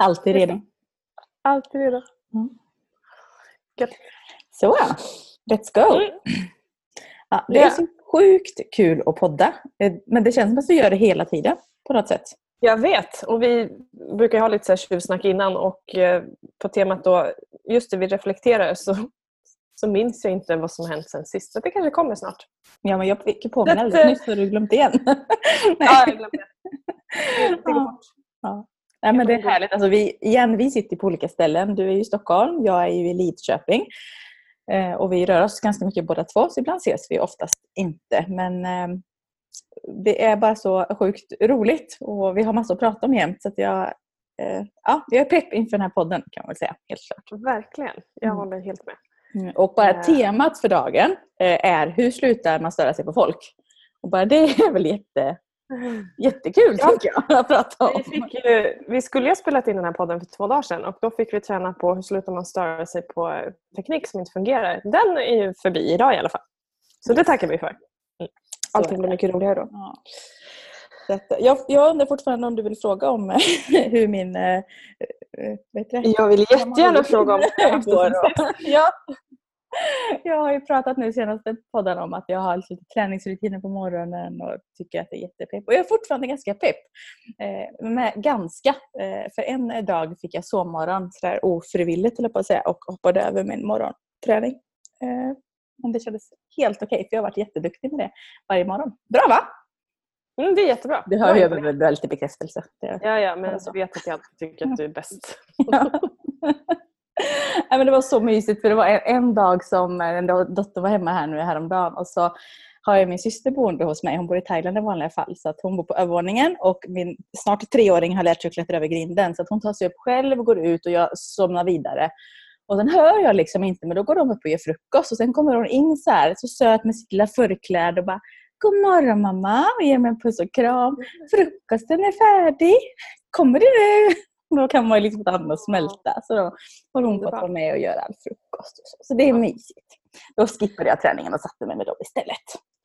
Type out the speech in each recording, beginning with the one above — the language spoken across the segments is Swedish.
Alltid redo. Alltid redo. Mm. Gött. Så, let's go! Mm. Ja, det är så sjukt kul att podda. Eh, Men det känns som att vi gör det hela tiden på något sätt. Jag vet. Och vi brukar ha lite så här tjuvsnack innan och eh, på temat då, just det vi reflekterar så, så minns jag inte vad som hänt sen sist. Så det kanske kommer snart. Ja, men jag fick ju påminna alldeles nyss så har du glömt igen. Nej. Ja, jag glömde det. Går Ja. fort. Ja. Nej, men det är härligt. Alltså, vi, igen, vi sitter på olika ställen. Du är i Stockholm, jag är ju i Lidköping. Eh, och vi rör oss ganska mycket båda två, så ibland ses vi oftast inte. Men eh, det är bara så sjukt roligt och vi har massor att prata om jämt. Så att jag, eh, ja, jag är pepp inför den här podden kan man väl säga, helt klart. Verkligen. Jag Mm. håller helt med. Mm, Och bara Eh. temat för dagen eh, är hur slutar man störa sig på folk? Och bara det är väl jätte, jättekul Ja. tycker jag att prata om. Vi, fick vi skulle ju ha spelat in den här podden för två dagar sedan och då fick vi träna på hur slutar man störa sig på eh, teknik som inte fungerar. Den är ju förbi idag i alla fall. Så det tackar vi för. Mm. Allting blir mycket roligare då. Ja. Att, jag, jag undrar fortfarande om du vill fråga om hur min... Eh, eh, vet det? Jag vill jättegärna fråga om det går. ja. Jag har ju pratat nu senaste podden om att jag har lite träningsrutiner på morgonen och tycker att det är jättepepp. Och jag är fortfarande ganska pepp. Eh, med ganska. Eh, för en dag fick jag sovmorgon sådär ofrivilligt höll jag på att säga och hoppade över min morgonträning. Eh, men det kändes helt okej för jag har varit jätteduktig med det varje morgon. Bra va? Mm, det är jättebra. Det hör jag väl väl lite bekräftelse. Det, Ja, ja, men du vet att jag tycker att du är bäst. Ja. Nej, men det var så mysigt för det var en, en dag som eh, en dotter var hemma här nu häromdagen och så har jag min syster boende hos mig. Hon bor i Thailand i vanliga fall. Så att hon bor på övervåningen och min snart treåring har lärt sig att klättra över grinden. Så att hon tar sig upp själv, och går ut och jag somnar vidare. Och sen hör jag liksom inte, men då går de upp och gör frukost och sen kommer hon in så här, så söt med sitt lilla förkläde och bara God morgon mamma och ger mig en puss och kram. Frukosten är färdig. Kommer du nu? Då kan man ju liksom ta hand och smälta. Så då har hon fått vara med och göra all frukost. Och så. så det är mysigt. Då skippade jag träningen och satte mig med dem istället.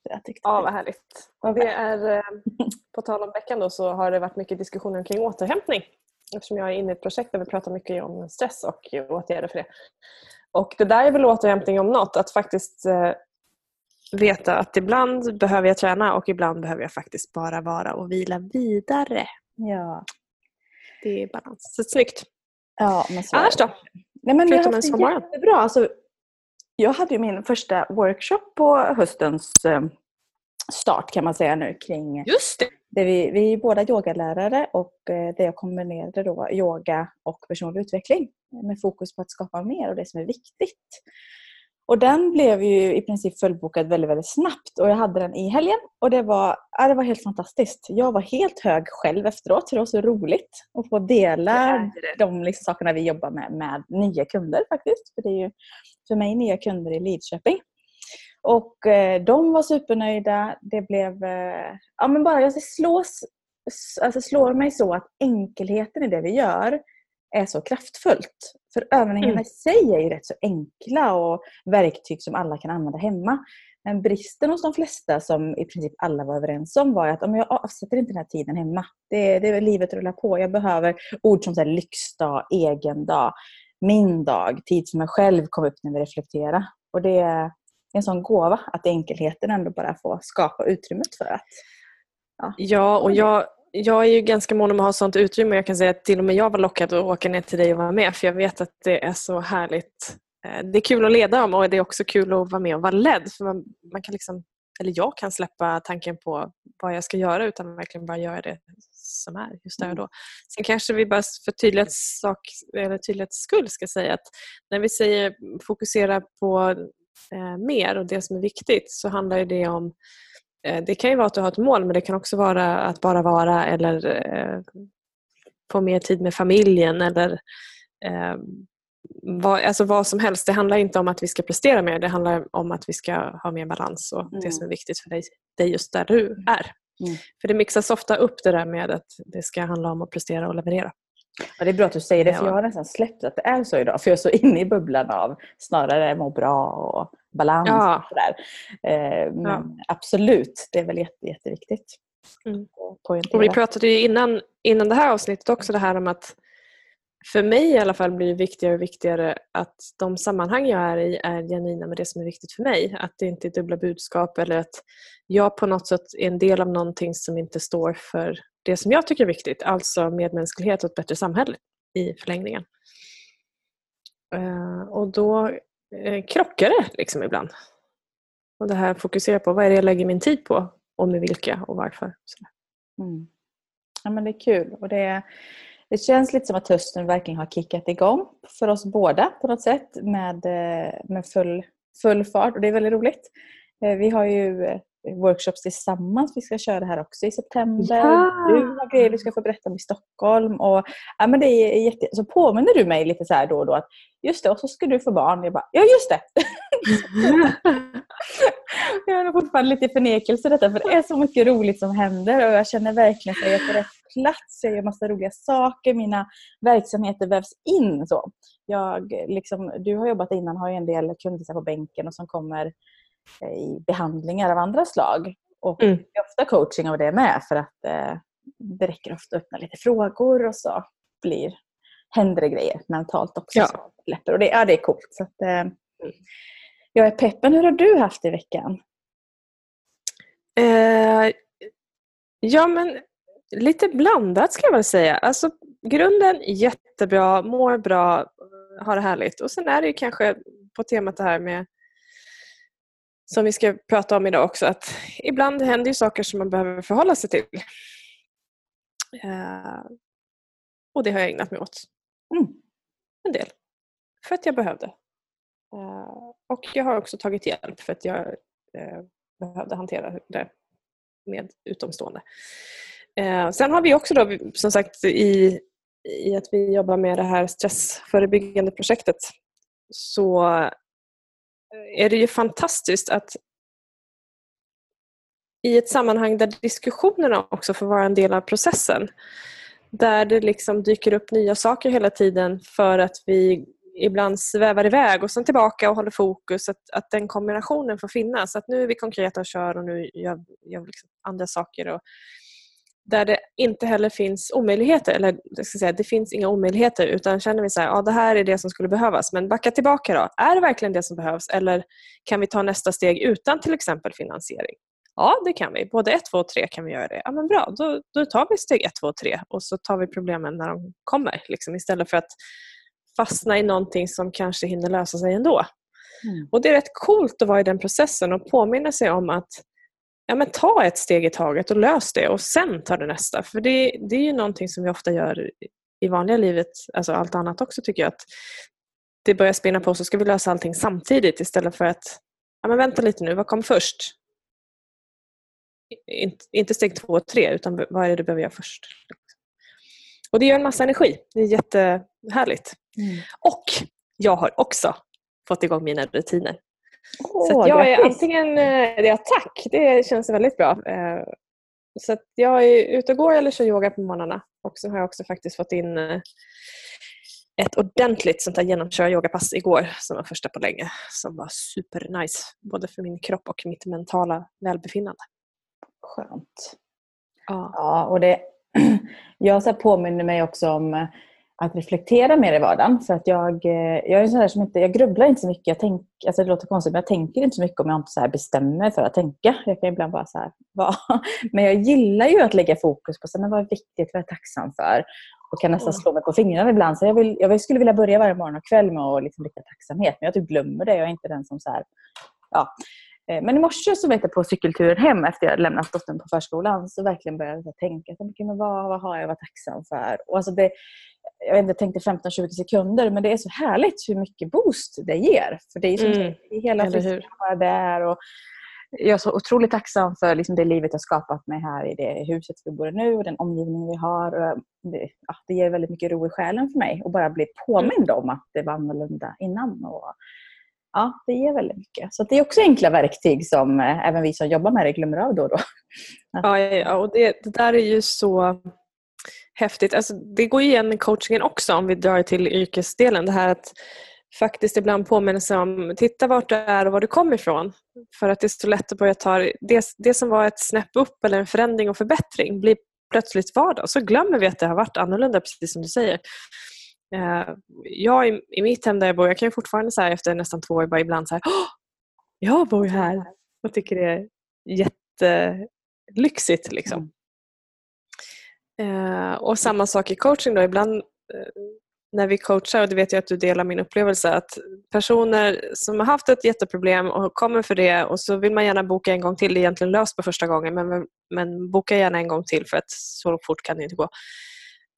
Jag Ja, vad härligt. Det är, eh, på tal om veckan då, så har det varit mycket diskussioner kring återhämtning. Eftersom jag är inne i ett projekt där vi pratar mycket om stress och åtgärder för det. Och det där är väl återhämtning om något. Att faktiskt eh, veta att ibland behöver jag träna och ibland behöver jag faktiskt bara vara och vila vidare. Ja. Det är balans. Så snyggt. ja, men så Annars då? Nej, men Förutom en sovmorgon. jättebra. Alltså, jag hade ju min första workshop på höstens eh, start kan man säga nu kring Just det! Det vi, vi är båda yogalärare och eh, det jag kombinerade då yoga och personlig utveckling med fokus på att skapa mer och det som är viktigt. Och den blev ju i princip fullbokad väldigt, väldigt snabbt och jag hade den i helgen och det var, ja, det var helt fantastiskt. Jag var helt hög själv efteråt för det var så roligt att få dela de liksom sakerna vi jobbar med med nya kunder faktiskt. För det är ju för mig nya kunder i Lidköping. Och eh, de var supernöjda. Det blev... Eh, ja men bara, det slås, alltså slår mig så att enkelheten i det vi gör är så kraftfullt. För övningarna Mm. i sig är ju rätt så enkla och verktyg som alla kan använda hemma. Men bristen hos de flesta, som i princip alla var överens om, var att om jag avsätter inte den här tiden hemma. Det, det är livet rullar på. Jag behöver ord som så här, lyxdag, egen dag, min dag, tid för mig själv kom upp när vi reflekterade. Och det är en sån gåva att enkelheten ändå bara får skapa utrymmet för att... Ja, och jag, jag är ju ganska mån om att ha sånt utrymme. Jag kan säga att till och med jag var lockad att åka ner till dig och vara med för jag vet att det är så härligt. Eh, Det är kul att leda dem och det är också kul att vara med och vara ledd. För man, man kan liksom, eller jag kan släppa tanken på vad jag ska göra utan verkligen bara göra det som är just där och då. Sen kanske vi bara för tydlighets, sak, eller tydlighets skull ska säga att när vi säger fokusera på eh, mer och det som är viktigt så handlar det om Det kan ju vara att du har ett mål men det kan också vara att bara vara eller eh, få mer tid med familjen eller eh, vad, alltså vad som helst. Det handlar inte om att vi ska prestera mer, det handlar om att vi ska ha mer balans och Mm. det som är viktigt för dig, dig just där du är. Mm. För det mixas ofta upp det där med att det ska handla om att prestera och leverera. Ja, det är bra att du säger det, för Ja. jag har nästan släppt att det är så idag. För jag är så inne i bubblan av snarare må bra och balans. Ja. Och sådär. Eh, men Ja. absolut, det är väl jätte, jätteviktigt. Mm. Och vi pratade ju innan, innan det här avsnittet också det här om att för mig i alla fall blir det viktigare och viktigare att de sammanhang jag är i är genuina med det som är viktigt för mig. Att det inte är dubbla budskap eller att jag på något sätt är en del av någonting som inte står för det som jag tycker är viktigt. Alltså medmänsklighet och ett bättre samhälle i förlängningen. Eh, och då Eh, krockar det liksom ibland. Och det här fokusera på vad är det jag lägger min tid på och med vilka och varför. Mm. Ja, men det är kul. Och det, det känns lite som att hösten verkligen har kickat igång för oss båda på något sätt med, eh, med full, full fart och det är väldigt roligt. Eh, vi har ju workshops tillsammans. Vi ska köra det här också i september. Ja. Du har grejer du ska få berätta om i Stockholm. Och, ja, men det är jätte... Så påminner du mig lite så här då och då att just det, och så ska du få barn. Jag bara, ja just det! jag är fortfarande lite i förnekelse detta för det är så mycket roligt som händer och jag känner verkligen att jag är på rätt plats. Jag gör massa roliga saker. Mina verksamheter vävs in. Så. Jag, liksom, du har jobbat innan, har ju en del kunder på bänken och som kommer i behandlingar av andra slag. Och mm. det är ofta coaching av det med för att eh, det räcker ofta att öppna lite frågor och så blir, händer det grejer mentalt också. Ja. Så Och det, ja, det är coolt. Så att, eh, jag är peppen. Hur har du haft i veckan? Eh, ja, men lite blandat ska jag väl säga. Alltså, grunden jättebra, mår bra, har det härligt. Och sen är det kanske på temat det här med som vi ska prata om idag också, att ibland händer ju saker som man behöver förhålla sig till. Uh, och det har jag ägnat mig åt. Mm. En del. För att jag behövde. Uh, och jag har också tagit hjälp för att jag uh, behövde hantera det med utomstående. sen har vi också då, som sagt i, i att vi jobbar med det här stressförebyggande projektet så är det ju fantastiskt att i ett sammanhang där diskussionerna också får vara en del av processen. Där det liksom dyker upp nya saker hela tiden för att vi ibland svävar iväg och sen tillbaka och håller fokus. Att, att den kombinationen får finnas. Att nu är vi konkreta och kör och nu gör, vi liksom andra saker. Och, där det inte heller finns omöjligheter, eller jag ska säga, det finns inga omöjligheter utan känner vi så här, ja det här är det som skulle behövas men backa tillbaka då. Är det verkligen det som behövs eller kan vi ta nästa steg utan till exempel finansiering? Ja, det kan vi. Både 1, 2 och 3 kan vi göra det. Ja, men bra, då, då tar vi steg 1, 2 och 3 och så tar vi problemen när de kommer liksom, istället för att fastna i någonting som kanske hinner lösa sig ändå. Mm. Och Det är rätt coolt att vara i den processen och påminna sig om att ja, men ta ett steg i taget och lös det och sen ta det nästa. För det, det är ju någonting som vi ofta gör i vanliga livet, alltså allt annat också tycker jag. att Det börjar spinna på så ska vi lösa allting samtidigt istället för att ja, men vänta lite nu, vad kom först? Inte, inte steg två och tre utan vad är det du behöver göra först? Och det ger en massa energi. Det är jättehärligt. Mm. Och jag har också fått igång mina rutiner. Oh, så jag är antingen, eh, ja tack, det känns väldigt bra. Eh, så jag är ute och går eller kör yoga på morgnarna. Och så har jag också faktiskt fått in eh, ett ordentligt sånt här genomkör yogapass igår som var första på länge. Som var supernice, både för min kropp och mitt mentala välbefinnande. Skönt. Ja, ja och det, jag så påminner mig också om att reflektera mer i vardagen. För att jag, eh, jag är sån som inte, jag grubblar inte så mycket. Jag tänk, alltså det låter konstigt men jag tänker inte så mycket om jag inte så bestämmer för att tänka. Jag kan ibland bara så här, va? Men jag gillar ju att lägga fokus på så, men vad är viktigt, vad är jag tacksam för? Och kan nästan slå mig på fingrarna ibland. Så jag, vill, jag skulle vilja börja varje morgon och kväll med att liksom rikta tacksamhet. Men jag typ glömmer det. Jag är inte den som så här, ja. Eh, men i morse så vet jag på cykelturen hem efter jag lämnat dottern på förskolan så verkligen började jag tänka, men vad, vad har jag vara tacksam för? Och alltså det, jag inte, tänkte 15-20 sekunder men det är så härligt hur mycket boost det ger. För det är som mm. hela frisken där. Och jag är så otroligt tacksam för liksom det livet jag skapat mig här i det huset vi bor i nu och den omgivning vi har. Det, ja, det ger väldigt mycket ro i själen för mig att bara bli påmind om att det var annorlunda innan. Och, ja, det ger väldigt mycket. Så det är också enkla verktyg som eh, även vi som jobbar med det glömmer av då och då. Ja, ja och det, det där är ju så häftigt. Alltså, det går igen i coachingen också om vi drar till yrkesdelen. Det här att faktiskt ibland påminna sig om, titta vart du är och var du kommer ifrån. För att det är så lätt att börja ta det, det som var ett snäpp upp eller en förändring och förbättring blir plötsligt vardag. Så glömmer vi att det har varit annorlunda, precis som du säger. Eh, jag i, i mitt hem där jag bor, jag kan fortfarande så efter nästan två år bara ibland så här, jag bor här och tycker det är jättelyxigt. Liksom. Mm. Eh, och samma sak i coaching då, ibland eh, när vi coachar, och det vet jag att du delar min upplevelse, att personer som har haft ett jätteproblem och kommer för det och så vill man gärna boka en gång till, det är egentligen löst på första gången, men, men boka gärna en gång till för att så fort kan det inte gå.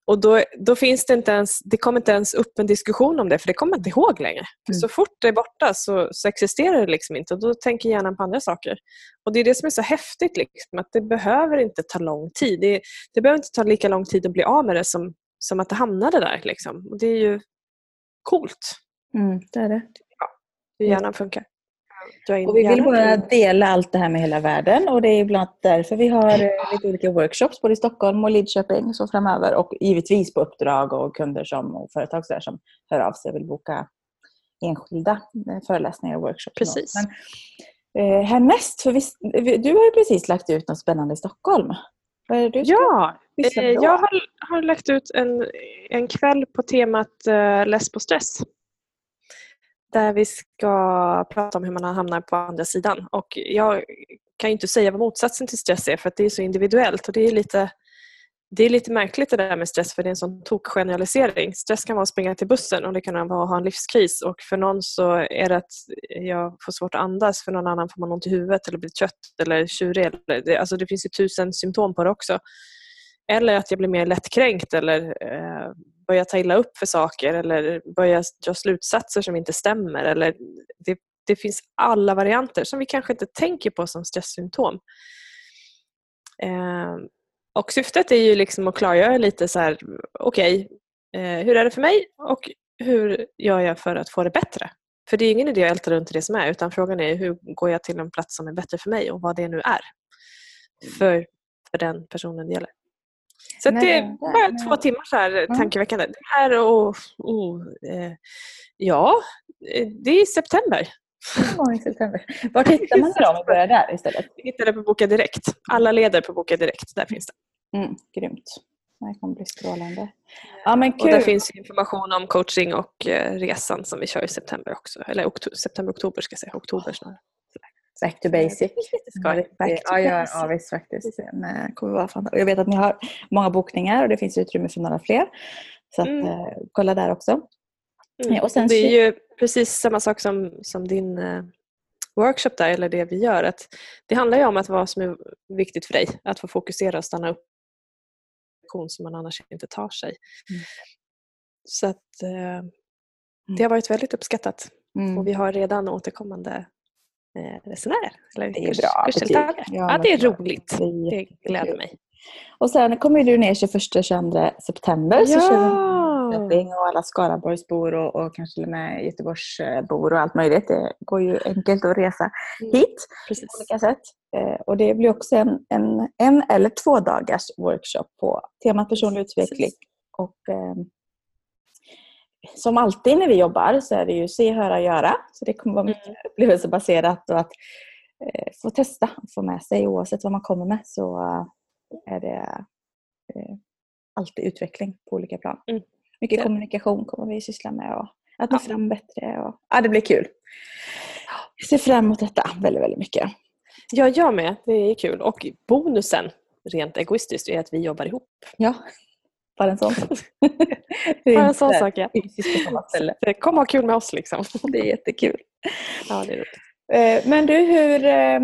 Och då, då finns det inte ens, det kommer inte ens upp en diskussion om det för det kommer man inte ihåg längre. Mm. Så fort det är borta så, så, existerar det liksom inte och då tänker hjärnan på andra saker. Och Det är det som är så häftigt, liksom, att det behöver inte ta lång tid. Det, det behöver inte ta lika lång tid att bli av med det som, som att det hamnade där. Liksom. Och Det är ju coolt. Mm, det är det. Ja, hur hjärnan funkar. Och vi vill bara dela allt det här med hela världen och det är bland annat därför vi har eh, lite olika workshops både i Stockholm och Lidköping så framöver och givetvis på uppdrag och kunder som, och företag som hör av sig och vill boka enskilda eh, föreläsningar och workshops. Precis. Men, eh, härnäst, för vi, du har ju precis lagt ut något spännande i Stockholm. Vad är det du ja, eh, jag har, har, lagt ut en, en kväll på temat eh, Less på stress där vi ska prata om hur man hamnar på andra sidan. Och jag kan inte säga vad motsatsen till stress är för det är så individuellt och det är lite det är lite märkligt det där med stress för det är en sån tokgeneralisering. Stress kan vara att springa till bussen och det kan vara att ha en livskris och för någon så är det att jag får svårt att andas, för någon annan får man ont i huvudet eller blir trött eller tjurig. Alltså det finns ju tusen symptom på det också. Eller att jag blir mer lättkränkt eller eh, börjar ta illa upp för saker eller börjar dra slutsatser som inte stämmer. Eller det, det finns alla varianter som vi kanske inte tänker på som stresssymptom. Eh, och syftet är ju liksom att klargöra lite så här, okej, okay, eh, hur är det för mig och hur gör jag för att få det bättre? För det är ingen idé att älta runt det som är utan frågan är hur går jag till en plats som är bättre för mig och vad det nu är för, för den personen det gäller. Så nej, det är bara nej. två timmar så här mm. tankeväckande. Det här och, och eh, ja, eh, det är september. Ja, i september. Var hittar man det om vi börjar där istället? Vi hittar det på Boka Direkt. Alla leder på Boka Direkt. Där finns det. Mm, grymt. Det kommer bli strålande. Ja, men kul. Och där finns information om coaching och eh, resan som vi kör i september också. Eller oktober, september, oktober ska jag säga. Oktober snarare. Back to basic. Back to ja, ja, ja, visst faktiskt. Men, kommer vara jag vet att ni har många bokningar och det finns utrymme för några fler. Så att, mm. eh, kolla där också. Mm. Och sen det är ju precis samma sak som, som din eh, workshop där, eller det vi gör. Att det handlar ju om att vad som är viktigt för dig. Att få fokusera och stanna upp som man annars inte tar sig. Mm. Så att eh, det har varit väldigt uppskattat. Mm. Och vi har redan återkommande eh, resenärer. Eller det är kurs, bra kursdeltagare. Ja, ja, det är roligt. Det, det gläder mig. Och sen kommer du ner 21-22 september. Ja. Så kör vi och alla Skaraborgsbor och, och kanske till och med Göteborgsbor och allt möjligt. Det går ju enkelt att resa mm. hit Precis. på olika sätt. Eh, och det blir också en, en, en eller två dagars workshop på temat personlig utveckling. Och, eh, som alltid när vi jobbar så är det ju se, höra, göra. Så det kommer vara mycket mm. upplevelsebaserat och att eh, få testa och få med sig oavsett vad man kommer med så eh, är det eh, alltid utveckling på olika plan. Mm. Mycket ja. kommunikation kommer vi syssla med och att nå ja. fram bättre. Och, ja, det blir kul. Jag ser fram emot detta väldigt, väldigt mycket. Ja, jag med. Det är kul. Och bonusen, rent egoistiskt, är att vi jobbar ihop. Ja, bara en sån sak. Bara en sån sak ja. Kom och ha kul med oss liksom. Det är jättekul. Ja, det är roligt. Eh, men du, hur, eh,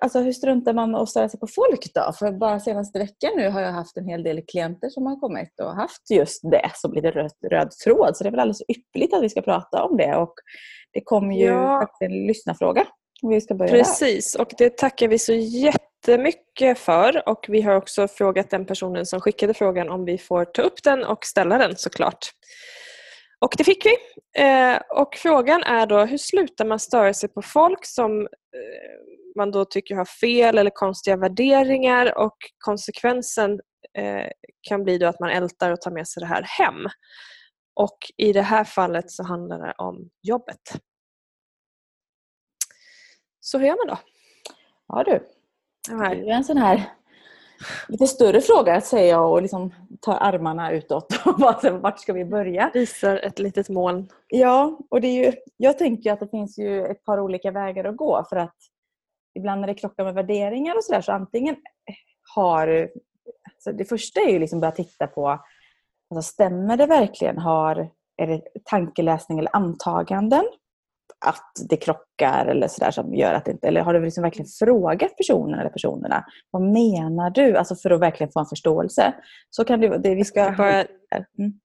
alltså hur struntar man att störa sig på folk då? För bara senaste veckan nu har jag haft en hel del klienter som har kommit och haft just det som lite röd, röd tråd. Så det är väl alldeles ypperligt att vi ska prata om det. Och det kommer ju ja. faktiskt en lyssnarfråga. Vi ska börja Precis, där. och det tackar vi så jättemycket jättemycket för och vi har också frågat den personen som skickade frågan om vi får ta upp den och ställa den såklart. Och det fick vi. Eh, och frågan är då hur slutar man störa sig på folk som eh, man då tycker har fel eller konstiga värderingar och konsekvensen eh, kan bli då att man ältar och tar med sig det här hem. Och i det här fallet så handlar det om jobbet. Så hur gör man då? Ja du, det är en sån här lite större fråga säger jag och liksom tar armarna utåt. Vart ska vi börja? Visar ett litet moln. Ja, och det är ju, jag tänker att det finns ju ett par olika vägar att gå för att ibland när det krockar med värderingar och sådär så antingen har... Alltså det första är ju liksom börja titta på alltså stämmer det verkligen? Har, är det tankeläsning eller antaganden? Att det krockar eller sådär som gör att det inte... Eller har du liksom verkligen frågat personen eller personerna vad menar du? Alltså för att verkligen få en förståelse. Så kan det, det vi ska... Bara, mm.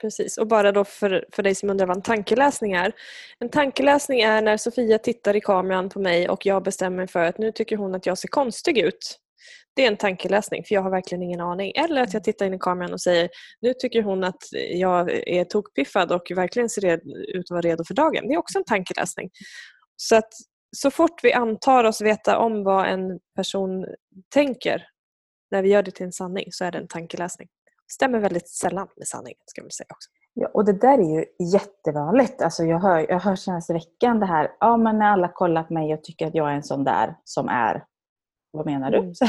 Precis, och bara då för, för dig som undrar vad en tankeläsning är. En tankeläsning är när Sofia tittar i kameran på mig och jag bestämmer för att nu tycker hon att jag ser konstig ut. Det är en tankeläsning för jag har verkligen ingen aning. Eller att jag tittar in i kameran och säger nu tycker hon att jag är tokpiffad och verkligen ser ut att vara redo för dagen. Det är också en tankeläsning. Så att så fort vi antar oss veta om vad en person tänker när vi gör det till en sanning så är det en tankeläsning. Det stämmer väldigt sällan med sanningen ska man säga också. Ja, och det där är ju jättevanligt. Alltså jag hör, jag hör senaste veckan det här, ja men när alla kollar på mig och tycker att jag är en sån där som är vad menar du? Mm. Så,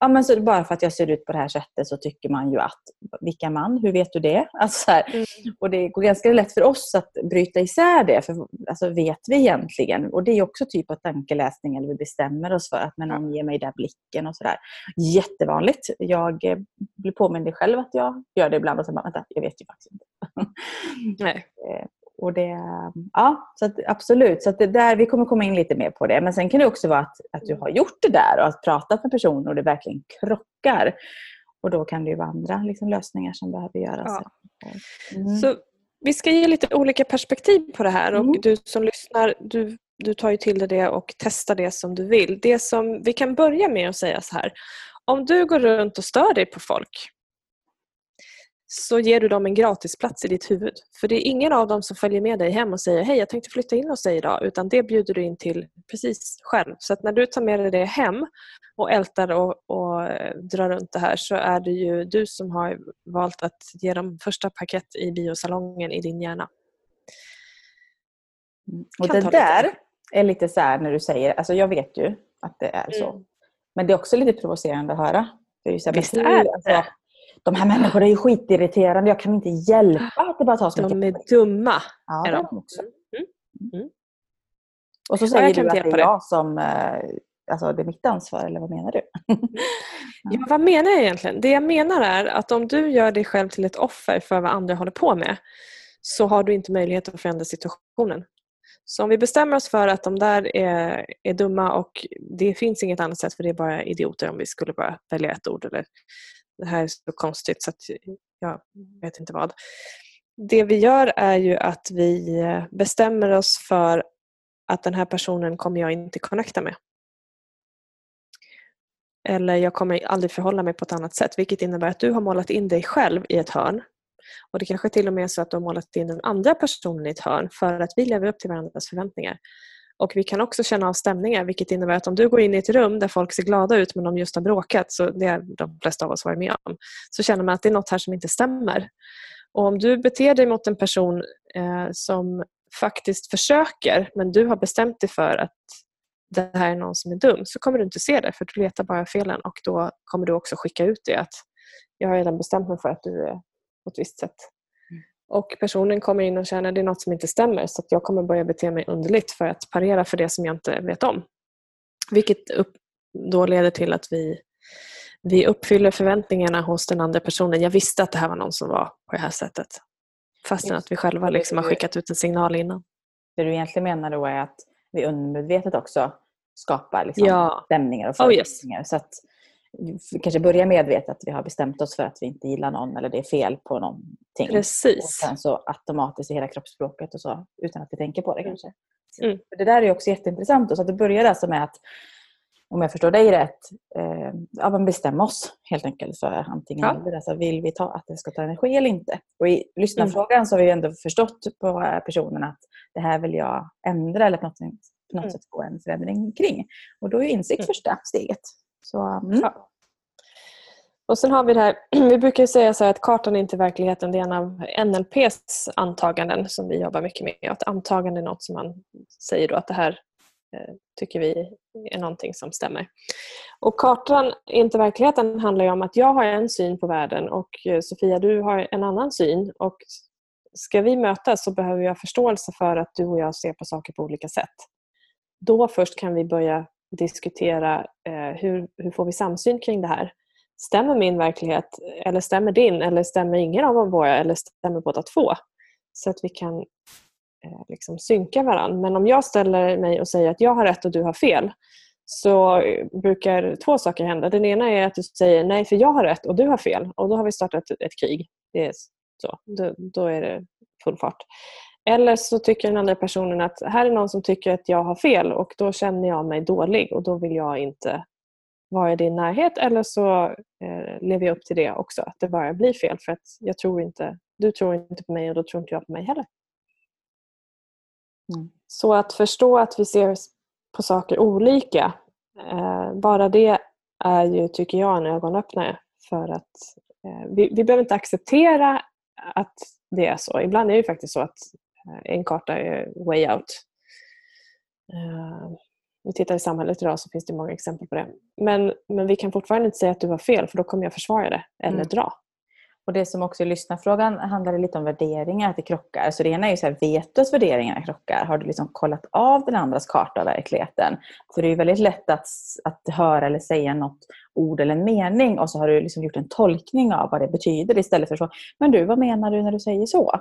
ja, men så bara för att jag ser ut på det här sättet så tycker man ju att, vilka man, hur vet du det? Alltså mm. Och det går ganska lätt för oss att bryta isär det, för alltså, vet vi egentligen? Och det är också typ av tankeläsning, eller vi bestämmer oss för att när någon ger mig den blicken och sådär. Jättevanligt. Jag eh, blir påmind själv att jag gör det ibland och så bara, vänta, jag vet ju faktiskt inte. Nej. Och det, ja, så absolut. Så det där, vi kommer komma in lite mer på det. Men sen kan det också vara att, att du har gjort det där och att pratat med personer och det verkligen krockar. Och då kan det ju vara andra liksom, lösningar som behöver göras. Ja. Mm. Så vi ska ge lite olika perspektiv på det här och mm. du som lyssnar, du, du tar ju till dig det och testar det som du vill. Det som vi kan börja med att säga så här. Om du går runt och stör dig på folk så ger du dem en gratisplats i ditt huvud. För det är ingen av dem som följer med dig hem och säger hej jag tänkte flytta in hos dig idag utan det bjuder du in till precis själv. Så när du tar med dig det hem och ältar och, och eh, drar runt det här så är det ju du som har valt att ge dem första paket i biosalongen i din hjärna. Mm. Och det där lite. är lite så här när du säger, alltså jag vet ju att det är så. Mm. Men det är också lite provocerande att höra. Det är ju så här, Visst är det. Alltså, de här människorna är ju skitirriterande. Jag kan inte hjälpa att det bara tar så De mycket. är dumma. Ja, är de. också. Mm. Mm. mm. Och så säger du att det är jag som... Eh, alltså det är mitt ansvar, eller vad menar du? ja. ja, vad menar jag egentligen? Det jag menar är att om du gör dig själv till ett offer för vad andra håller på med så har du inte möjlighet att förändra situationen. Så om vi bestämmer oss för att de där är, är dumma och det finns inget annat sätt för det är bara idioter om vi skulle bara välja ett ord eller det här är så konstigt så att jag vet inte vad. Det vi gör är ju att vi eh, bestämmer oss för att den här personen kommer jag inte connecta med. Eller jag kommer aldrig förhålla mig på ett annat sätt vilket innebär att du har målat in dig själv i ett hörn. Och Det kanske till och med är så att du har målat in den andra personen i ett hörn för att vi lever upp till varandras förväntningar. Och Vi kan också känna av stämningar vilket innebär att om du går in i ett rum där folk ser glada ut men de just har bråkat, så det har de flesta av oss varit med om, så känner man att det är något här som inte stämmer. Och Om du beter dig mot en person eh, som faktiskt försöker men du har bestämt dig för att det här är någon som är dum så kommer du inte se det för du letar bara felen och då kommer du också skicka ut det att jag har redan bestämt mig för att du är på ett visst sätt. Och personen kommer in och känner att det är något som inte stämmer så att jag kommer börja bete mig underligt för att parera för det som jag inte vet om. Vilket upp, då leder till att vi, vi uppfyller förväntningarna hos den andra personen. Jag visste att det här var någon som var på det här sättet. Fastän att vi själva liksom har skickat ut en signal innan. Det du egentligen menar då är att vi undermedvetet också skapar liksom ja. stämningar och förutsättningar. Oh yes. Så att kanske börjar medvetet att vi har bestämt oss för att vi inte gillar någon eller det är fel på någonting. Precis. Och sen så automatiskt i hela kroppsspråket och så utan att vi tänker på det kanske. Mm. Det där är också jätteintressant. Och så att det börjar alltså med att om jag förstår dig rätt, eh, ja, men bestämma oss helt enkelt för antingen ja. eller. Alltså, vill vi ta, att det ska ta energi eller inte? Och I lyssnarfrågan mm. så har vi ändå förstått på personen att det här vill jag ändra eller på något, på något mm. sätt få en förändring kring. Och då är insikt mm. första steget. Så, mm. ja. Och sen har vi det här, vi brukar säga så att kartan är inte verkligheten, det är en av NLPs antaganden som vi jobbar mycket med. Att antagande är något som man säger då att det här eh, tycker vi är någonting som stämmer. Och kartan är inte verkligheten handlar ju om att jag har en syn på världen och eh, Sofia du har en annan syn. Och ska vi mötas så behöver vi ha förståelse för att du och jag ser på saker på olika sätt. Då först kan vi börja diskutera eh, hur, hur får vi samsyn kring det här. Stämmer min verklighet eller stämmer din eller stämmer ingen av våra eller stämmer båda två? Så att vi kan eh, liksom synka varandra. Men om jag ställer mig och säger att jag har rätt och du har fel så brukar två saker hända. Den ena är att du säger nej för jag har rätt och du har fel och då har vi startat ett krig. Det är så. Då, då är det full fart. Eller så tycker den andra personen att här är någon som tycker att jag har fel och då känner jag mig dålig och då vill jag inte vara i din närhet eller så eh, lever jag upp till det också, att det bara blir fel för att jag tror inte, du tror inte på mig och då tror inte jag på mig heller. Mm. Så att förstå att vi ser på saker olika, eh, bara det är ju, tycker jag, en ögonöppnare för att eh, vi, vi behöver inte acceptera att det är så. Ibland är det faktiskt så att en karta är way out. Uh, vi tittar i samhället idag så finns det många exempel på det. Men, men vi kan fortfarande inte säga att du har fel för då kommer jag försvara det eller mm. dra. Och Det som också är lyssnarfrågan handlar lite om värderingar, att det krockar. Så det ena är ju så här, vet du att värderingarna krockar? Har du liksom kollat av den andras karta av verkligheten? För det är väldigt lätt att, att höra eller säga något ord eller en mening och så har du liksom gjort en tolkning av vad det betyder istället för så, men du, vad menar du när du säger så?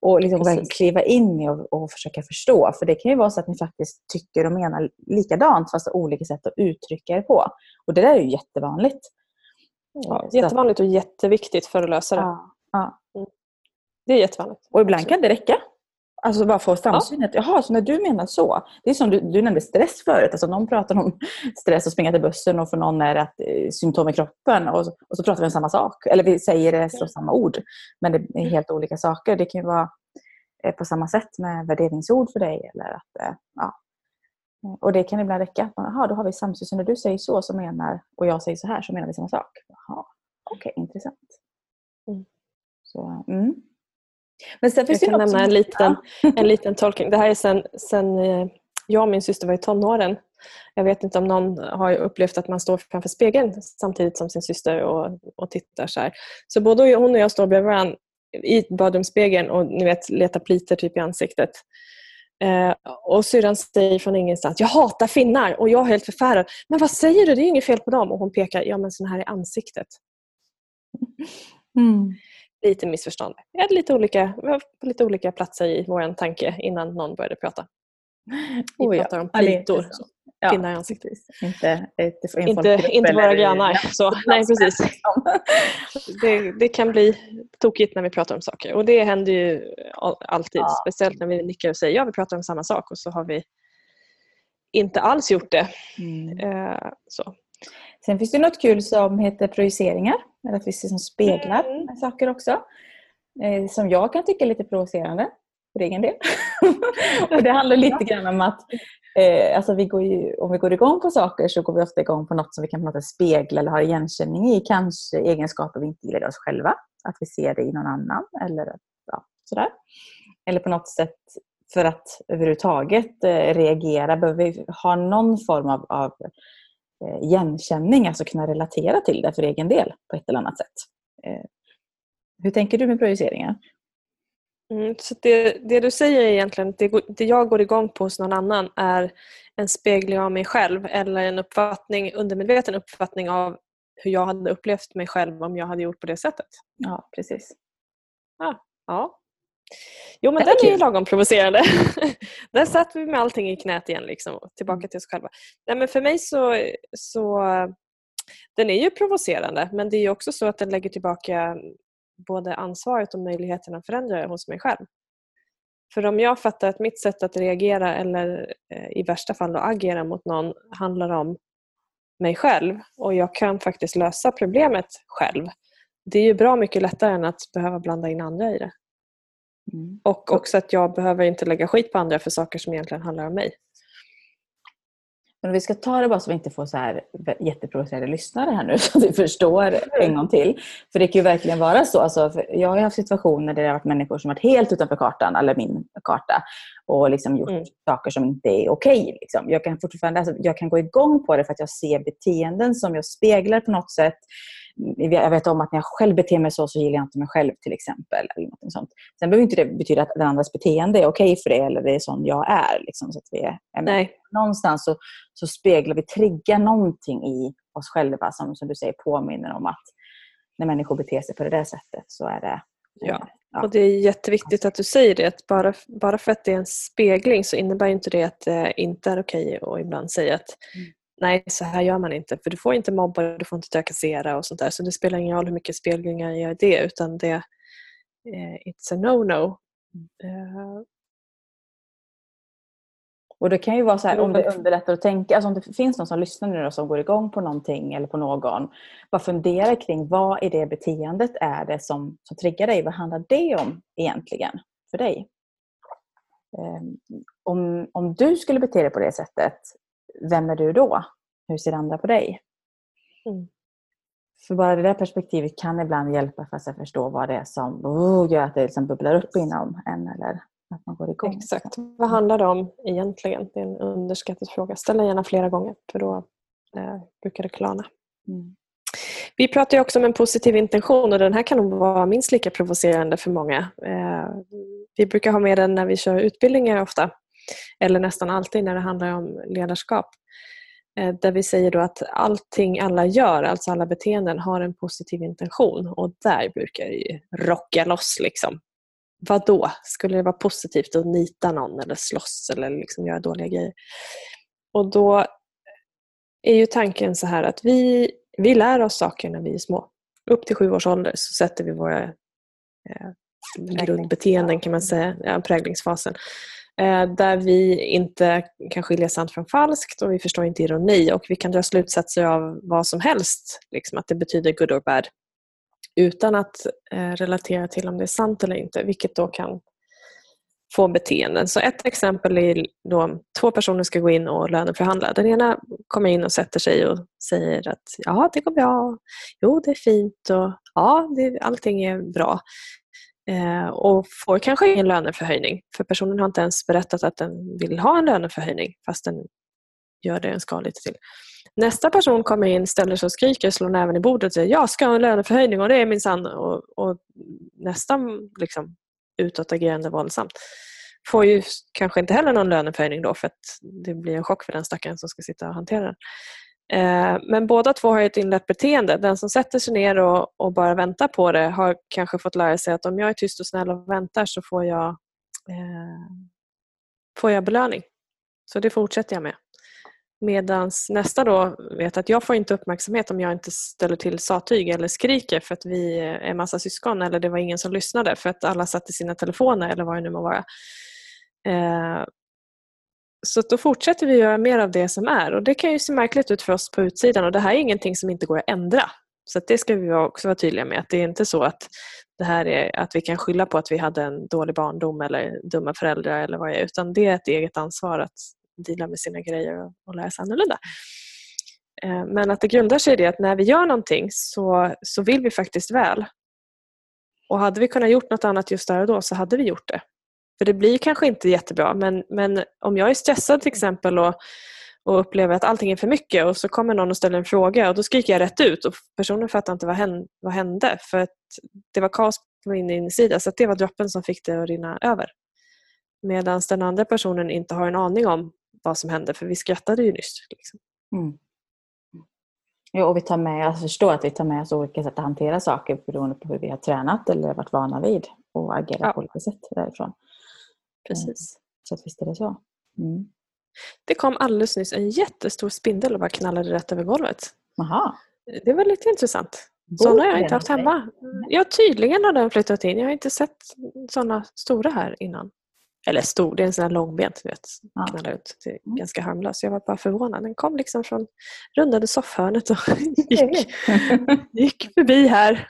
Och liksom verkligen kliva in i och, och, försöka förstå. För det kan ju vara så att ni faktiskt tycker och menar likadant fast olika sätt att uttrycka er på. Och det där är ju jättevanligt. Ja, jättevanligt och jätteviktigt för att lösa det. Ja, ja. Mm. Det är jättevanligt. Och ibland kan det räcka. Alltså bara få samsynet. Ja. Jaha, så när du menar så. Det är som du, du nämnde stress förut. Alltså någon pratar om stress och springa till bussen och för någon är det att, eh, symptom i kroppen. Och, och så pratar vi om samma sak. Eller vi säger det som samma ord. Men det är helt olika saker. Det kan ju vara eh, på samma sätt med värderingsord för dig. Eller att, eh, ja. Och det kan ibland räcka. Jaha, då har vi samsyn. Så när du säger så, så menar, och jag säger så här så menar vi samma sak. Okej, okay, intressant. Mm. Så, mm. Men sen finns jag kan nämna en liten, en liten tolkning. Det här är sen, sen eh, jag och min syster var i tonåren. Jag vet inte om någon har upplevt att man står framför spegeln samtidigt som sin syster och, och tittar. Så här. Så både hon och jag står bredvid varandra i badrumsspegeln och ni vet, letar plitor typ i ansiktet. Eh, och syrran säger från ingenstans, jag hatar finnar och jag är helt förfärad. Men vad säger du? Det är inget fel på dem. Och hon pekar, ja men sån här är ansiktet. Mm lite missförstånd. Vi hade lite olika, på lite olika platser i vår tanke innan någon började prata. Vi oh, pratar ja. om plitor. Ja. Pinnar i ansiktet. Inte, inte, inte, inte våra grannar. Så, nej, precis. Det, det, kan bli tokigt när vi pratar om saker. Och det händer ju alltid. Ja. Speciellt när vi nickar och säger ja, vi pratar om samma sak och så har vi inte alls gjort det. Mm. Uh, så. Sen finns det något kul som heter projiceringar. Eller att vi liksom speglar mm. saker också. Eh, som jag kan tycka är lite provocerande för egen del. och det handlar lite grann om att eh, alltså vi går ju, om vi går igång på saker så går vi ofta igång på något som vi kan på spegla eller ha igenkänning i. Kanske egenskaper vi inte gillar i oss själva. Att vi ser det i någon annan. Eller, ja, sådär. eller på något sätt för att överhuvudtaget eh, reagera behöver vi ha någon form av, av igenkänning, alltså kunna relatera till det för egen del på ett eller annat sätt. Eh, hur tänker du med projiceringar? Mm, så det, det, du säger egentligen det, det jag går igång på hos någon annan är en spegling av mig själv eller en uppfattning, undermedveten uppfattning av hur jag hade upplevt mig själv om jag hade gjort på det sättet. Ja, precis. Ja, ja. Jo men den är ju lagom provocerande. Där satt vi med allting i knät igen, liksom, tillbaka mm. till oss själva. Nej, men för mig så, så den är ju provocerande men det är också så att den lägger tillbaka både ansvaret och möjligheten att förändra hos mig själv. För om jag fattar att mitt sätt att reagera eller eh, i värsta fall då agera mot någon handlar om mig själv och jag kan faktiskt lösa problemet själv. Det är ju bra mycket lättare än att behöva blanda in andra i det. Mm. Och också att jag behöver inte lägga skit på andra för saker som egentligen handlar om mig. Men vi ska ta det bara så vi inte får så här jätteprovocerade lyssnare här nu så att vi förstår en gång till. För det kan ju verkligen vara så. Alltså, jag har haft situationer där det har varit människor som varit helt utanför kartan, eller min karta, och liksom gjort mm. saker som inte är okej. Okay, liksom. Jag kan fortfarande alltså, jag kan gå igång på det för att jag ser beteenden som jag speglar på något sätt jag vet om att när jag själv beter mig så, så gillar jag inte mig själv till exempel. Eller något sånt. Sen behöver inte det betyda att den andras beteende är okej för det eller det är sån jag är. Liksom, så att vi är, Nej. Någonstans så, så speglar vi, triggar någonting i oss själva som, som du säger påminner om att när människor beter sig på det där sättet så är det Ja. ja. Och det är jätteviktigt att du säger det. Att bara, bara för att det är en spegling så innebär inte det att det inte är okej att ibland säga att mm nej så här gör man inte. För du får inte mobba, du får inte trakassera och sånt där. Så det spelar ingen roll hur mycket spelningar jag gör det utan det eh, it's a no-no. Uh, och det kan ju vara så här, om det underlättar att tänka, alltså om det finns någon som lyssnar nu som går igång på någonting eller på någon. Bara fundera kring vad i det beteendet är det som, som triggar dig? Vad handlar det om egentligen för dig? Um, om, om du skulle bete dig på det sättet, vem är du då? Hur ser andra på dig? Mm. För bara det där perspektivet kan ibland hjälpa för att förstå vad det är som oh, gör att det liksom bubblar upp inom en eller att man går igång. Exakt. Vad handlar det om egentligen? Det är en underskattad fråga. Ställ den gärna flera gånger för då eh, brukar det klarna. Mm. Vi pratar också om en positiv intention och den här kan nog vara minst lika provocerande för många. Eh, vi brukar ha med den när vi kör utbildningar ofta eller nästan alltid när det handlar om ledarskap. Eh, där vi säger då att allting alla gör, alltså alla beteenden, har en positiv intention och där brukar det ju rocka loss. Liksom. Vad då? Skulle det vara positivt att nita någon eller slåss eller liksom göra dåliga grejer? Och då är ju tanken så här att vi, vi lär oss saker när vi är små. Upp till sju års ålder så sätter vi våra eh, grundbeteenden kan man säga, ja, präglingsfasen. Eh, där vi inte kan skilja sant från falskt och vi förstår inte ironi och vi kan dra slutsatser av vad som helst, liksom att det betyder good or bad utan att eh, relatera till om det är sant eller inte, vilket då kan få beteenden. Så ett exempel är då två personer ska gå in och löneförhandla. Den ena kommer in och sätter sig och säger att ja, det går bra, jo, det är fint och ja, det, allting är bra. Eh, och får kanske ingen löneförhöjning för personen har inte ens berättat att den vill ha en löneförhöjning fast den gör det den ska lite till. Nästa person kommer in, ställer sig och skriker, slår näven i bordet och säger jag ska ha en löneförhöjning och det är minsann och, och nästan liksom utåtagerande våldsamt. Får ju kanske inte heller någon löneförhöjning då för att det blir en chock för den stackaren som ska sitta och hantera den. Eh, men båda två har ett inlett beteende. Den som sätter sig ner och, och, bara väntar på det har kanske fått lära sig att om jag är tyst och snäll och väntar så får jag, eh, får jag belöning. Så det fortsätter jag med. Medan nästa då vet att jag får inte uppmärksamhet om jag inte ställer till sattyg eller skriker för att vi är massa syskon eller det var ingen som lyssnade för att alla satt i sina telefoner eller vad det nu må vara. Eh, så då fortsätter vi göra mer av det som är och det kan ju se märkligt ut för oss på utsidan och det här är ingenting som inte går att ändra. Så det ska vi också vara tydliga med att det är inte så att det här är att vi kan skylla på att vi hade en dålig barndom eller dumma föräldrar eller vad det är utan det är ett eget ansvar att dela med sina grejer och, lära sig annorlunda. Eh, men att det grundar sig i det att när vi gör någonting så, så vill vi faktiskt väl. Och hade vi kunnat gjort något annat just där och då så hade vi gjort det. För det blir kanske inte jättebra men, men om jag är stressad till exempel och, och upplever att allting är för mycket och så kommer någon och ställer en fråga och då skriker jag rätt ut och personen fattar inte vad hände, vad hände för att det var kaos på min insida så det var droppen som fick det att rinna över. Medan den andra personen inte har en aning om vad som hände för vi skrattade ju nyss. Liksom. Mm. Ja, och vi tar med, jag förstår att vi tar med oss olika sätt att hantera saker beroende på hur vi har tränat eller varit vana vid och agera ja. på olika sätt därifrån. Precis. Mm. Så att visst är det så. Mm. Det kom alldeles nyss en jättestor spindel och bara knallade rätt över golvet. Aha. Det var lite intressant. Sådana har jag inte haft hemma. Ja, tydligen har den flyttat in. Jag har inte sett sådana stora här innan. Eller stor, det är en sån här långbent, du vet. Knallar ut. Det är mm. ganska harmlös. Jag var bara förvånad. Den kom liksom från rundade soffhörnet och gick, gick förbi här.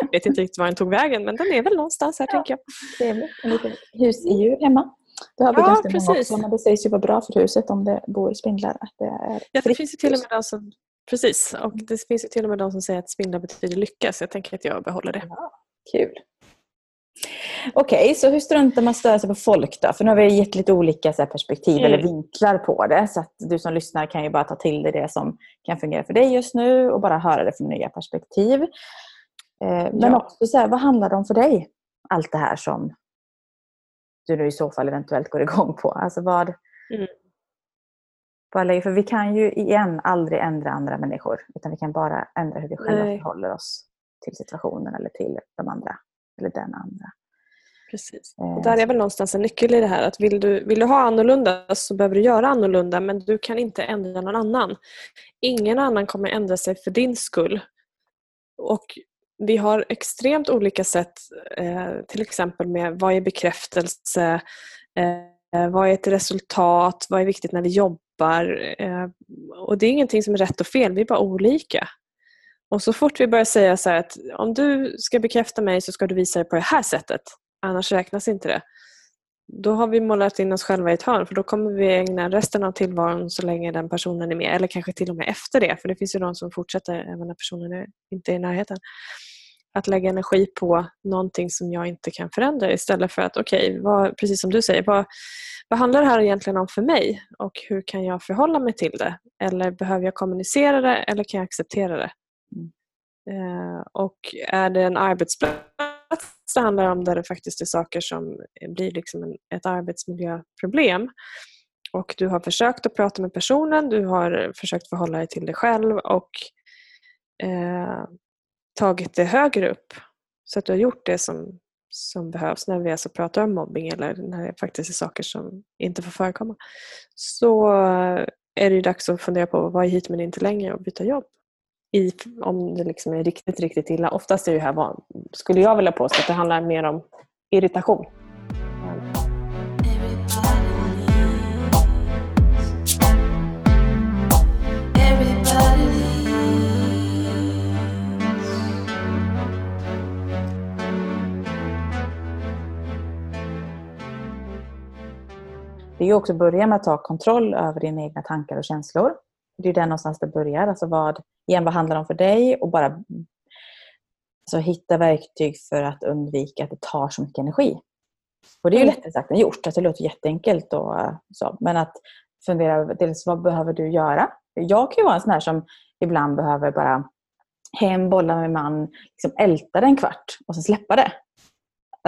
Jag vet inte riktigt var den tog vägen men den är väl någonstans här ja. tänker jag. Trevligt. En liten husdjur hemma. Det har vi Ja, ganska många precis. också, men det sägs ju vara bra för huset om det bor spindlar. Att det är Ja, det finns ju till och med de som, precis, och det finns ju till och med de som säger att spindlar betyder lycka så jag tänker att jag behåller det. Kul. Okej, så hur struntar man störa sig på folk då? För nu har vi gett lite olika perspektiv Mm. eller vinklar på det. Så att du som lyssnar kan ju bara ta till dig det som kan fungera för dig just nu och bara höra det från nya perspektiv. Eh, men Ja. också så här, vad handlar det om för dig? Allt det här som du nu i så fall eventuellt går igång på. Alltså vad... Mm. Lägga- För vi kan ju igen aldrig ändra andra människor. Utan vi kan bara ändra hur vi själva Nej. förhåller oss till situationen eller till de andra. Eller den andra. Precis. Eh, Och där är väl någonstans en nyckel i det här att vill du, vill du ha annorlunda så behöver du göra annorlunda men du kan inte ändra någon annan. Ingen annan kommer ändra sig för din skull. Och vi har extremt olika sätt eh, till exempel med vad är bekräftelse, eh, vad är ett resultat, vad är viktigt när vi jobbar. Eh, och det är ingenting som är rätt och fel, vi är bara olika. Och så fort vi börjar säga så här att om du ska bekräfta mig så ska du visa det på det här sättet, annars räknas inte det. Då har vi målat in oss själva i ett hörn för då kommer vi ägna resten av tillvaron så länge den personen är med eller kanske till och med efter det för det finns ju de som fortsätter även när personen är, inte är i närheten. Att lägga energi på någonting som jag inte kan förändra istället för att okej, okay, precis som du säger, vad, vad handlar det här egentligen om för mig och hur kan jag förhålla mig till det? Eller behöver jag kommunicera det eller kan jag acceptera det? Eh, och är det en arbetsplats det handlar om där det faktiskt är saker som blir liksom en, ett arbetsmiljöproblem och du har försökt att prata med personen, du har försökt förhålla dig till dig själv och eh, tagit det högre upp så att du har gjort det som, som behövs när vi alltså pratar om mobbing eller när det faktiskt är saker som inte får förekomma. Så är det ju dags att fundera på vad är hit men inte längre och byta jobb. I, om det liksom är riktigt, riktigt illa. Oftast är det här, skulle jag vilja påstå, att det handlar mer om irritation. Det är ju också att börja med att ta kontroll över dina egna tankar och känslor. Det är där någonstans det börjar. Alltså vad, igen, vad handlar det om för dig? Och bara alltså, hitta verktyg för att undvika att det tar så mycket energi. Och det är ju Mm. lättare sagt än gjort. Alltså, det låter jätteenkelt. Och, så. Men att fundera över dels vad behöver du göra? Jag kan ju vara en sån här som ibland behöver bara hem, bolla med min man, liksom älta det en kvart och sen släppa det.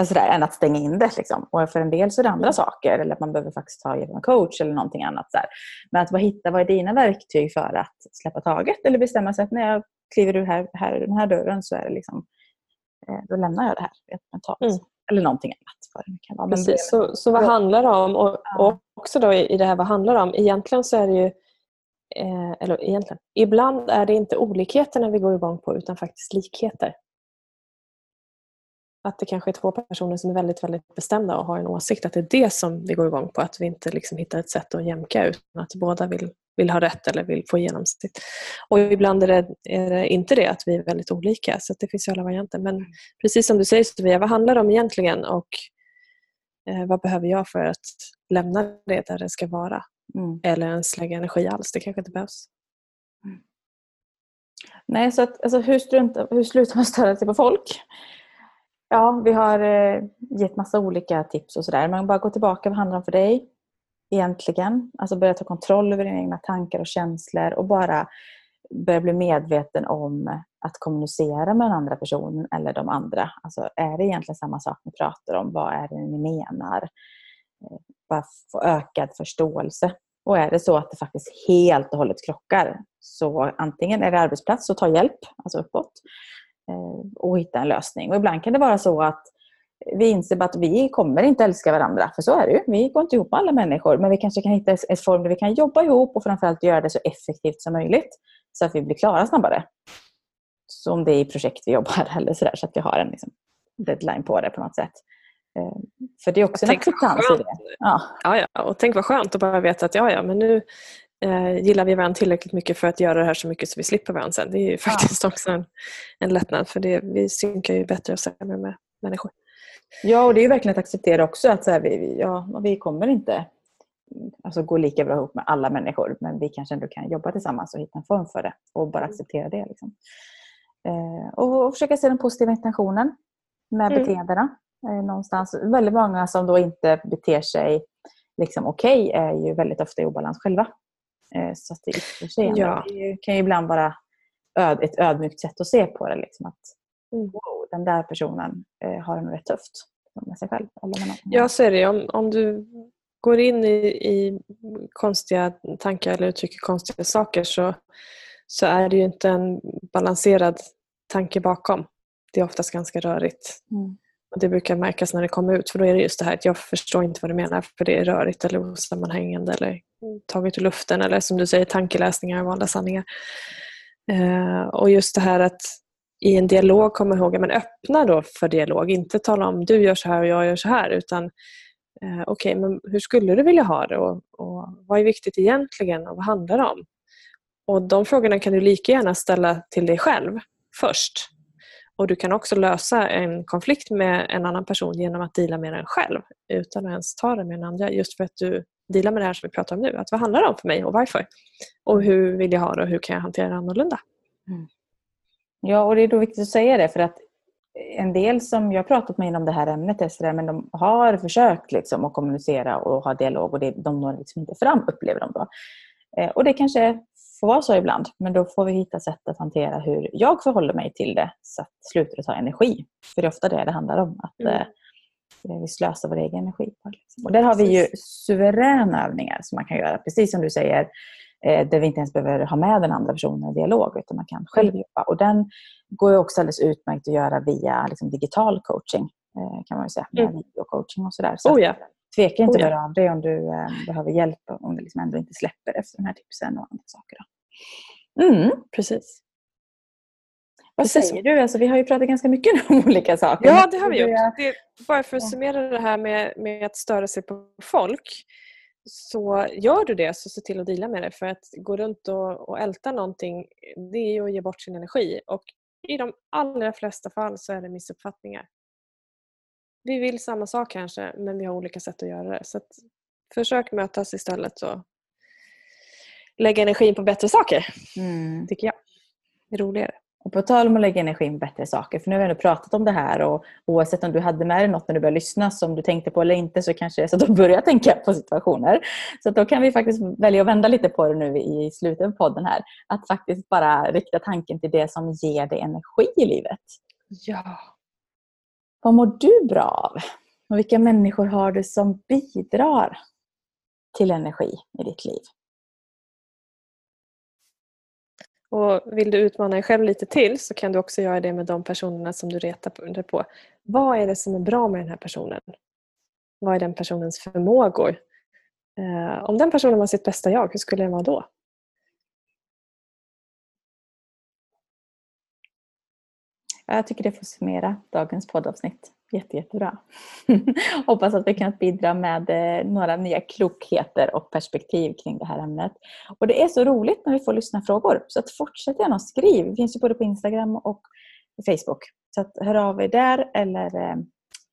Alltså där, än att stänga in det. Liksom. Och för en del så är det andra Mm. saker. Eller att man behöver faktiskt ta hjälp av en coach eller någonting annat. Så här. Men att bara hitta vad är dina verktyg för att släppa taget. Eller bestämma sig att när jag kliver ur här, här, den här dörren så är det liksom, eh, då lämnar jag det här mentalt. Mm. Eller någonting annat. Vad det kan vara. Precis, så, så vad handlar det om? Och, och också då i i det här vad handlar det om? Egentligen så är det ju eh, eller egentligen, ibland är det inte olikheterna vi går igång på utan faktiskt likheter. Att det kanske är två personer som är väldigt, väldigt bestämda och har en åsikt. Att det är det som vi går igång på. Att vi inte liksom hittar ett sätt att jämka utan att båda vill, vill ha rätt eller vill få igenom sitt. Och ibland är det, är det inte det, att vi är väldigt olika. Så det finns ju alla varianter. Men precis som du säger Sofia, vad handlar det om egentligen? Och eh, vad behöver jag för att lämna det där det ska vara? Mm. Eller ens lägga energi alls. Det kanske inte behövs. Nej, så att, alltså, hur, strunta, hur slutar man störa sig på folk? Ja, vi har eh, gett massa olika tips och sådär. Men bara gå tillbaka, vad handlar det om för dig egentligen? Alltså börja ta kontroll över dina egna tankar och känslor och bara börja bli medveten om att kommunicera med den andra personen eller de andra. Alltså är det egentligen samma sak ni pratar om? Vad är det ni menar? Eh, bara få ökad förståelse. Och är det så att det faktiskt helt och hållet krockar så antingen är det arbetsplats så ta hjälp, alltså uppåt, och hitta en lösning. Och ibland kan det vara så att vi inser att vi kommer inte älska varandra, för så är det ju. Vi går inte ihop med alla människor, men vi kanske kan hitta ett form där vi kan jobba ihop och framförallt göra det så effektivt som möjligt så att vi blir klara snabbare. Som det är i projekt vi jobbar eller sådär, så att vi har en liksom, deadline på det på något sätt. Eh, För det är också en Tänk vad acceptans i det. Ja. Ja, ja. Och tänk vad skönt att bara veta att ja, ja, men nu eh, gillar vi varandra tillräckligt mycket för att göra det här så mycket så vi slipper varandra sen. Det är ju faktiskt också en, en lättnad för det, vi synkar ju bättre och sämre med människor. Ja, och det är ju verkligen att acceptera också att så här, vi, ja, vi kommer inte alltså, gå lika bra ihop med alla människor, men vi kanske ändå kan jobba tillsammans och hitta en form för det och bara acceptera det. Liksom. Eh, och, och, försöka se den positiva intentionen med mm. beteendena. Eh, någonstans. Väldigt många som då inte beter sig liksom okej okay, är ju väldigt ofta i obalans själva. Eh, så det yttrar sig ja. Det kan ju ibland vara öd, ett ödmjukt sätt att se på det. Liksom, att mm. wow, den där personen eh, har det nog rätt tufft med sig själv. Eller med ja, så är det. Om, om du går in i, i konstiga tankar eller uttrycker konstiga saker så, så är det ju inte en balanserad tanke bakom. Det är oftast ganska rörigt. Mm. Det brukar märkas när det kommer ut för då är det just det här att jag förstår inte vad du menar för det är rörigt eller osammanhängande eller taget ur luften eller som du säger tankeläsningar och valda sanningar. Eh, och just det här att i en dialog komma ihåg att öppna då för dialog. Inte tala om du gör så här och jag gör så här utan eh, okej, okay, men hur skulle du vilja ha det och, och vad är viktigt egentligen och vad handlar det om? Och De frågorna kan du lika gärna ställa till dig själv först. Och Du kan också lösa en konflikt med en annan person genom att dela med den själv utan att ens ta det med den andra. Just för att du dealar med det här som vi pratar om nu. Att vad handlar det om för mig och varför? Och hur vill jag ha det och hur kan jag hantera det annorlunda? Mm. Ja, och det är då viktigt att säga det för att en del som jag pratat med inom det här ämnet, är men de har försökt liksom att kommunicera och ha dialog och det, de når liksom inte fram, upplever de då. Eh, och det kanske får vara så ibland, men då får vi hitta sätt att hantera hur jag förhåller mig till det så att det slutar ta energi. För det är ofta det det handlar om, att mm. eh, vi slösar vår egen energi. På. Liksom. Och där har vi ju suveräna övningar som man kan göra, precis som du säger, eh, där vi inte ens behöver ha med den andra personen i dialog, utan man kan själv mm. jobba. Och den går också alldeles utmärkt att göra via liksom, digital coaching, eh, kan man säga, med mm. videocoaching och sådär. Så oh, ja. Tveka inte att höra av dig om du eh, behöver hjälp, om du liksom ändå inte släpper efter de här tipsen och andra saker. Mm. Precis. Vad Precis. säger du? Alltså, vi har ju pratat ganska mycket om olika saker. Ja, det har vi gjort. Det, bara för att summera det här med, med att störa sig på folk. Så gör du det, så se till att dela med det. För att gå runt och, och älta någonting, det är ju att ge bort sin energi. Och i de allra flesta fall så är det missuppfattningar. Vi vill samma sak kanske, men vi har olika sätt att göra det. Så försök mötas istället och lägga energin på bättre saker, mm. tycker jag. Det är roligare. Och på tal om att lägga energin på bättre saker, för nu har vi ändå pratat om det här och oavsett om du hade med dig något när du började lyssna som du tänkte på eller inte så kanske det är så att du börjar tänka på situationer. Så då kan vi faktiskt välja att vända lite på det nu i slutet av podden här. Att faktiskt bara rikta tanken till det som ger dig energi i livet. Ja. Vad mår du bra av? Och vilka människor har du som bidrar till energi i ditt liv? Och Vill du utmana dig själv lite till så kan du också göra det med de personerna som du retar dig på. Vad är det som är bra med den här personen? Vad är den personens förmågor? Eh, om den personen var sitt bästa jag, hur skulle den vara då? Jag tycker det får summera dagens poddavsnitt. Jätte, jättebra. Hoppas att vi kan bidra med eh, några nya klokheter och perspektiv kring det här ämnet. Och Det är så roligt när vi får lyssna frågor. Så att fortsätt gärna och skriv. Vi finns ju både på Instagram och Facebook. Så att hör av er där eller eh,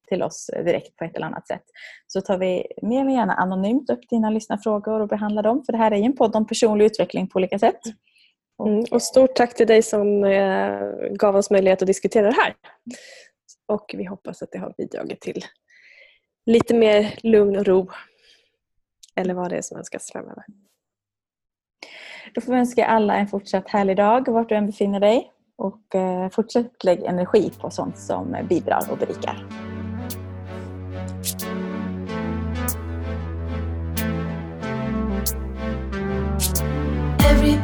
till oss direkt på ett eller annat sätt. Så tar vi mer än gärna anonymt upp dina lyssnarfrågor och behandlar dem. För det här är ju en podd om personlig utveckling på olika sätt. Mm, och stort tack till dig som eh, gav oss möjlighet att diskutera det här. Och vi hoppas att det har bidragit till lite mer lugn och ro. Eller vad det är som önskas framöver. Då får vi önska alla en fortsatt härlig dag vart du än befinner dig. Och eh, fortsätt lägg energi på sånt som bidrar och berikar.